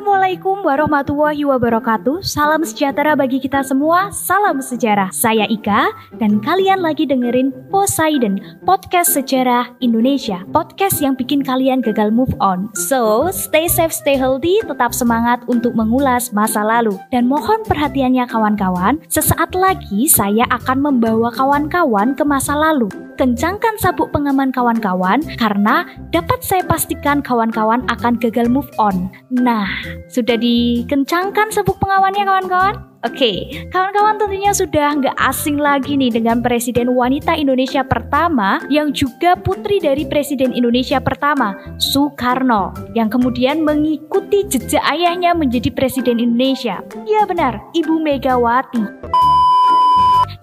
Assalamualaikum warahmatullahi wabarakatuh. Salam sejahtera bagi kita semua. Salam sejarah. Saya Ika Dan kalian lagi dengerin Poseidon Podcast Sejarah Indonesia. Podcast yang bikin kalian gagal move on. So, stay safe, stay healthy Tetap semangat untuk mengulas masa lalu. Dan mohon perhatiannya kawan-kawan. Sesaat lagi saya akan membawa kawan-kawan ke masa lalu. Kencangkan sabuk pengaman kawan-kawan Karena dapat saya pastikan kawan-kawan akan gagal move on. Nah, sudah dikencangkan sabuk pengawannya kawan-kawan? Oke, kawan-kawan tentunya sudah nggak asing lagi nih dengan Presiden wanita Indonesia pertama yang juga putri dari Presiden Indonesia pertama, Soekarno, yang kemudian mengikuti jejak ayahnya menjadi Presiden Indonesia. Ya benar, Ibu Megawati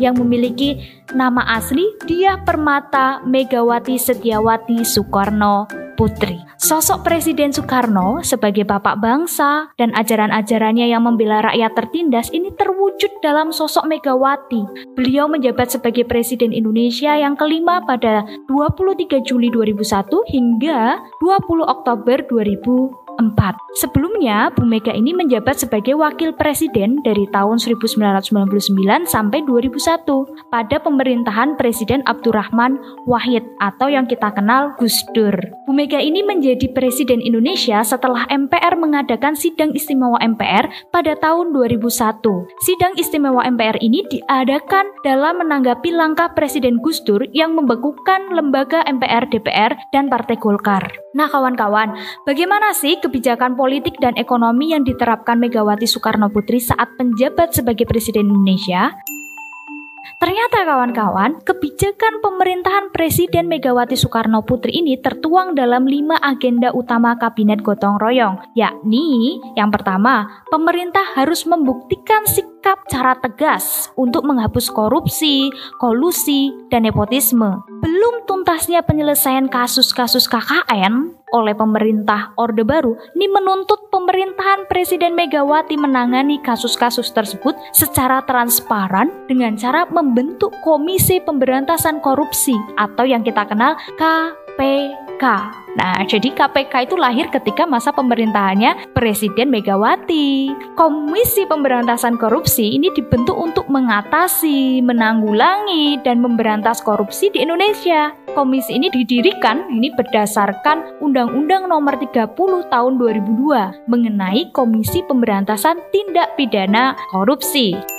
yang memiliki nama asli Diah Permata Megawati Setiawati Soekarno Putri. Sosok Presiden Soekarno sebagai bapak bangsa dan ajaran-ajarannya yang membela rakyat tertindas ini terwujud dalam sosok Megawati. Beliau menjabat sebagai Presiden Indonesia yang kelima pada 23 Juli 2001 hingga 20 Oktober 2000 4. Sebelumnya, Bu Mega ini menjabat sebagai wakil presiden dari tahun 1999 sampai 2001 pada pemerintahan Presiden Abdurrahman Wahid atau yang kita kenal Gus Dur. Bu Mega ini menjadi presiden Indonesia setelah MPR mengadakan sidang istimewa MPR pada tahun 2001. Sidang istimewa MPR ini diadakan dalam menanggapi langkah Presiden Gus Dur yang membekukan lembaga MPR, DPR, dan Partai Golkar. Nah, kawan-kawan, bagaimana sih kebijakan politik dan ekonomi yang diterapkan Megawati Soekarno Putri saat menjabat sebagai Presiden Indonesia? Ternyata kawan-kawan, kebijakan pemerintahan Presiden Megawati Soekarno Putri ini tertuang dalam lima agenda utama Kabinet Gotong Royong, yakni yang pertama, pemerintah harus membuktikan sikap cara tegas untuk menghapus korupsi, kolusi, dan nepotisme. Belum tuntasnya penyelesaian kasus-kasus KKN oleh pemerintah Orde Baru ini menuntut pemerintahan Presiden Megawati menangani kasus-kasus tersebut secara transparan dengan cara membentuk Komisi Pemberantasan Korupsi atau yang kita kenal KPK. Nah, jadi KPK itu lahir ketika masa pemerintahannya Presiden Megawati. Komisi Pemberantasan Korupsi ini dibentuk untuk mengatasi, menanggulangi, dan memberantas korupsi di Indonesia. Komisi ini didirikan ini berdasarkan Undang-Undang Nomor 30 Tahun 2002 mengenai Komisi Pemberantasan Tindak Pidana Korupsi.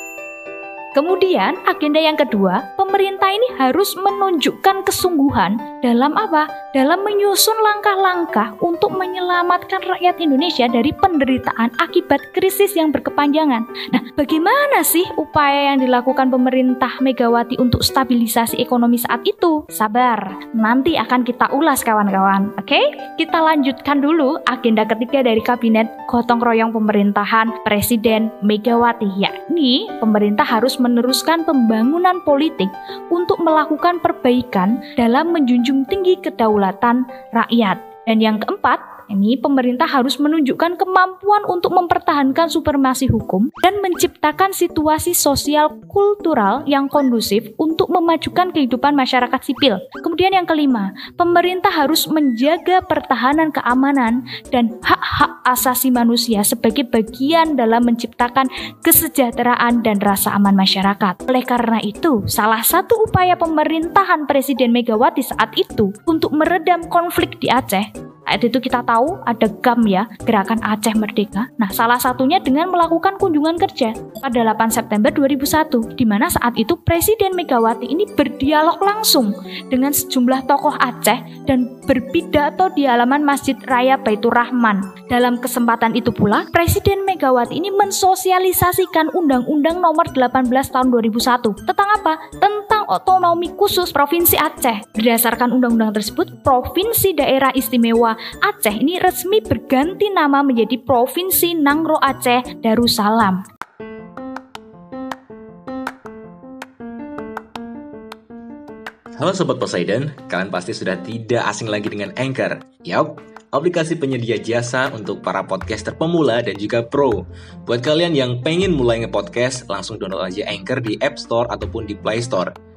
Kemudian, agenda yang kedua, pemerintah ini harus menunjukkan kesungguhan dalam apa? Dalam menyusun langkah-langkah untuk menyelamatkan rakyat Indonesia dari penderitaan akibat krisis yang berkepanjangan. Nah, bagaimana sih upaya yang dilakukan pemerintah Megawati untuk stabilisasi ekonomi saat itu? Sabar, nanti akan kita ulas kawan-kawan. Oke, kita lanjutkan dulu agenda ketiga dari Kabinet Gotong Royong Pemerintahan Presiden Megawati, yakni pemerintah harus meneruskan pembangunan politik untuk melakukan perbaikan dalam menjunjung tinggi kedaulatan rakyat. Dan yang keempat, ini pemerintah harus menunjukkan kemampuan untuk mempertahankan supremasi hukum dan menciptakan situasi sosial kultural yang kondusif untuk memajukan kehidupan masyarakat sipil. Kemudian yang kelima, pemerintah harus menjaga pertahanan keamanan dan hak-hak asasi manusia sebagai bagian dalam menciptakan kesejahteraan dan rasa aman masyarakat. Oleh karena itu, salah satu upaya pemerintahan Presiden Megawati saat itu untuk meredam konflik di Aceh itu kita tahu ada GAM ya, Gerakan Aceh Merdeka. Nah, salah satunya dengan melakukan kunjungan kerja pada 8 September 2001, di mana saat itu Presiden Megawati ini berdialog langsung dengan sejumlah tokoh Aceh dan berpidato di halaman Masjid Raya Baitur Rahman. Dalam kesempatan itu pula, Presiden Megawati ini mensosialisasikan Undang-Undang Nomor 18 Tahun 2001 tentang apa? Tentang otonomi khusus Provinsi Aceh. Berdasarkan undang-undang tersebut, Provinsi Daerah Istimewa Aceh ini resmi berganti nama menjadi Provinsi Nangro Aceh Darussalam. Halo Sobat Poseidon, kalian pasti sudah tidak asing lagi dengan Anchor. Yap, aplikasi penyedia jasa untuk para podcaster pemula dan juga pro. Buat kalian yang pengen mulai nge-podcast, langsung download aja Anchor di App Store ataupun di Play Store.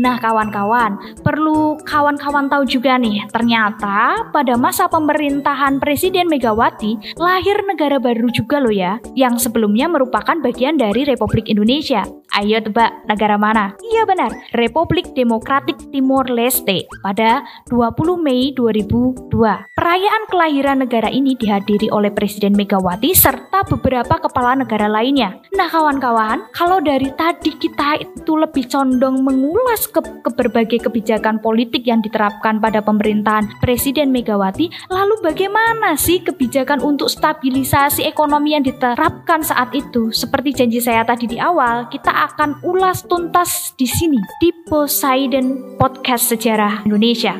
Nah, kawan-kawan, perlu kawan-kawan tahu juga nih, ternyata pada masa pemerintahan Presiden Megawati, lahir negara baru juga loh ya, yang sebelumnya merupakan bagian dari Republik Indonesia. Ayo tebak, negara mana? Iya benar, Republik Demokratik Timor Leste pada 20 Mei 2002. Perayaan kelahiran negara ini dihadiri oleh Presiden Megawati serta beberapa kepala negara lainnya. Nah, kawan-kawan, kalau dari tadi kita itu lebih condong mengulas ke, ke berbagai kebijakan politik yang diterapkan pada pemerintahan Presiden Megawati, lalu bagaimana sih kebijakan untuk stabilisasi ekonomi yang diterapkan saat itu? Seperti janji saya tadi di awal, kita akan ulas tuntas di sini di Poseidon Podcast Sejarah Indonesia.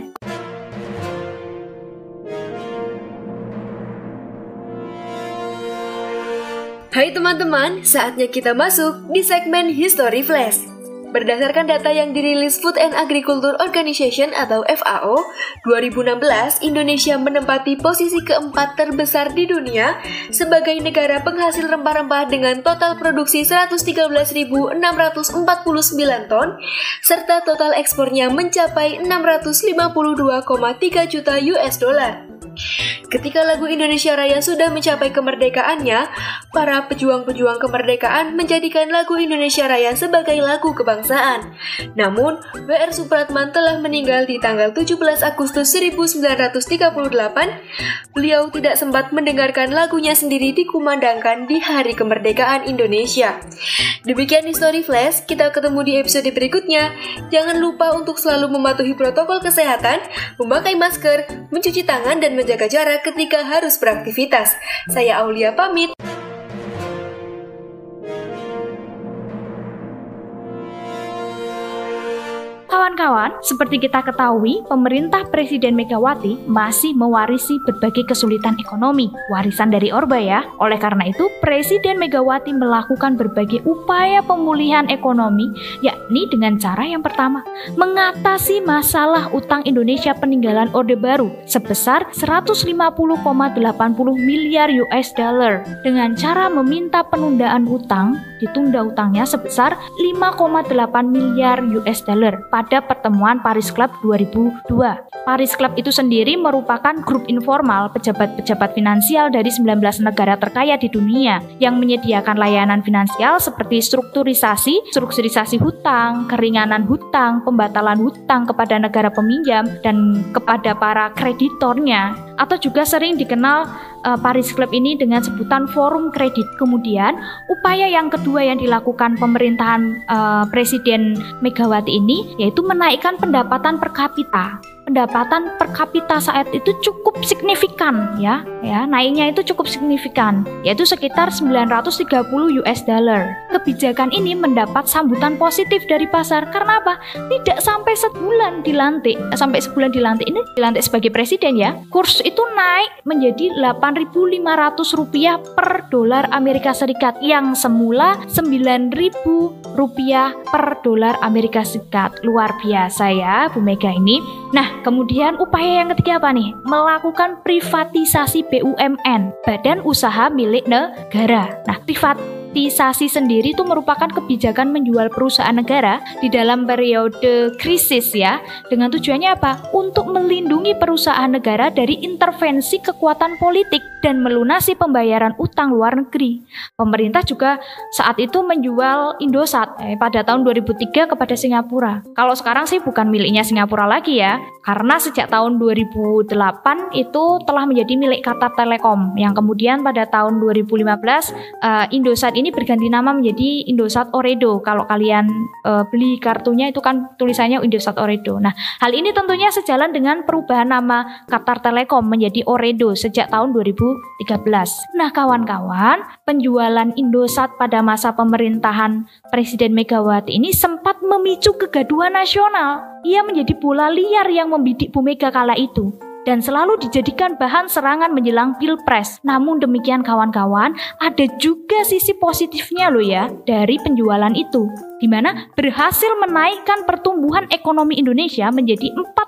Hai teman-teman, saatnya kita masuk di segmen History Flash. Berdasarkan data yang dirilis Food and Agriculture Organization atau FAO, 2016 Indonesia menempati posisi keempat terbesar di dunia sebagai negara penghasil rempah-rempah dengan total produksi 113.649 ton serta total ekspornya mencapai 652,3 juta US dollar. Ketika lagu Indonesia Raya sudah mencapai kemerdekaannya, para pejuang-pejuang kemerdekaan menjadikan lagu Indonesia Raya sebagai lagu kebangsaan. Namun, W.R. Supratman telah meninggal di tanggal 17 Agustus 1938. Beliau tidak sempat mendengarkan lagunya sendiri dikumandangkan di Hari Kemerdekaan Indonesia. Demikian History Flash, kita ketemu di episode berikutnya. Jangan lupa untuk selalu mematuhi protokol kesehatan, memakai masker, mencuci tangan, dan menjaga jarak ketika harus beraktivitas. Saya Aulia pamit. Kawan-kawan, seperti kita ketahui, pemerintah Presiden Megawati masih mewarisi berbagai kesulitan ekonomi, warisan dari Orba ya. Oleh karena itu, Presiden Megawati melakukan berbagai upaya pemulihan ekonomi, yakni dengan cara yang pertama, mengatasi masalah utang Indonesia peninggalan Orde Baru sebesar 150,80 miliar US dollar dengan cara meminta penundaan utang, ditunda utangnya sebesar 5,8 miliar US dollar pada pertemuan Paris Club 2002. Paris Club itu sendiri merupakan grup informal pejabat-pejabat finansial dari 19 negara terkaya di dunia yang menyediakan layanan finansial seperti strukturisasi, strukturisasi hutang, keringanan hutang, pembatalan hutang kepada negara peminjam dan kepada para kreditornya atau juga sering dikenal uh, Paris Club ini dengan sebutan forum kredit. Kemudian, upaya yang kedua yang dilakukan pemerintahan uh, Presiden Megawati ini yaitu menaikkan pendapatan per kapita pendapatan per kapita saat itu cukup signifikan ya. Ya naiknya itu cukup signifikan yaitu sekitar 930 US dollar. Kebijakan ini mendapat sambutan positif dari pasar. Karena apa? Tidak sampai sebulan dilantik sampai sebulan dilantik ini dilantik sebagai presiden ya. Kurs itu naik menjadi 8.500 rupiah per dolar Amerika Serikat yang semula 9.000 rupiah per dolar Amerika Serikat luar biasa ya Bu Mega ini nah Kemudian upaya yang ketiga apa nih? Melakukan privatisasi BUMN, badan usaha milik negara. Nah, privat privatisasi sendiri itu merupakan kebijakan menjual perusahaan negara di dalam periode krisis ya. Dengan tujuannya apa? Untuk melindungi perusahaan negara dari intervensi kekuatan politik dan melunasi pembayaran utang luar negeri. Pemerintah juga saat itu menjual Indosat eh, pada tahun 2003 kepada Singapura. Kalau sekarang sih bukan miliknya Singapura lagi ya, karena sejak tahun 2008 itu telah menjadi milik Qatar Telekom yang kemudian pada tahun 2015 uh, Indosat ini berganti nama menjadi Indosat Oredo. Kalau kalian uh, beli kartunya itu kan tulisannya Indosat Oredo. Nah, hal ini tentunya sejalan dengan perubahan nama Qatar Telekom menjadi Oredo sejak tahun 2013. Nah, kawan-kawan, penjualan Indosat pada masa pemerintahan Presiden Megawati ini sempat memicu kegaduhan nasional. Ia menjadi bola liar yang membidik Bu Mega kala itu dan selalu dijadikan bahan serangan menjelang pilpres. Namun demikian kawan-kawan, ada juga sisi positifnya loh ya dari penjualan itu di mana berhasil menaikkan pertumbuhan ekonomi Indonesia menjadi 4,1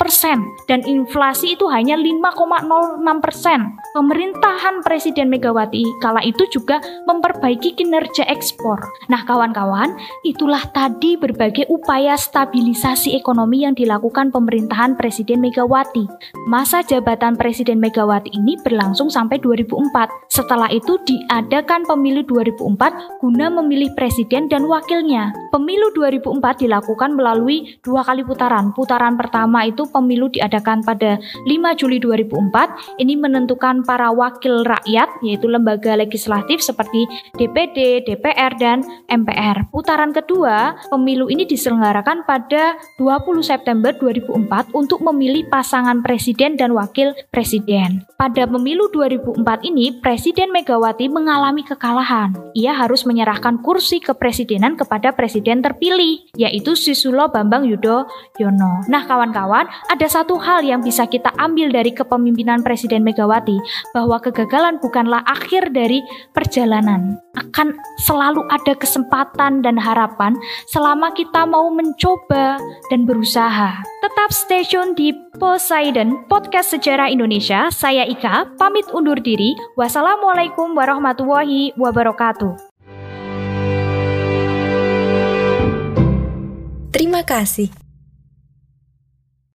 persen dan inflasi itu hanya 5,06 persen. Pemerintahan Presiden Megawati kala itu juga memperbaiki kinerja ekspor. Nah kawan-kawan, itulah tadi berbagai upaya stabilisasi ekonomi yang dilakukan pemerintahan Presiden Megawati. Masa jabatan Presiden Megawati ini berlangsung sampai 2004. Setelah itu diadakan pemilu 2004 guna memilih presiden dan wakil wakilnya. Pemilu 2004 dilakukan melalui dua kali putaran. Putaran pertama itu pemilu diadakan pada 5 Juli 2004. Ini menentukan para wakil rakyat, yaitu lembaga legislatif seperti DPD, DPR, dan MPR. Putaran kedua, pemilu ini diselenggarakan pada 20 September 2004 untuk memilih pasangan presiden dan wakil presiden. Pada pemilu 2004 ini, Presiden Megawati mengalami kekalahan. Ia harus menyerahkan kursi kepresidenan ke kepada presiden terpilih, yaitu Susilo Bambang Yudhoyono. Nah, kawan-kawan, ada satu hal yang bisa kita ambil dari kepemimpinan Presiden Megawati, bahwa kegagalan bukanlah akhir dari perjalanan. Akan selalu ada kesempatan dan harapan selama kita mau mencoba dan berusaha. Tetap stay tune di Poseidon Podcast Sejarah Indonesia. Saya Ika, pamit undur diri. Wassalamualaikum warahmatullahi wabarakatuh. Terima kasih.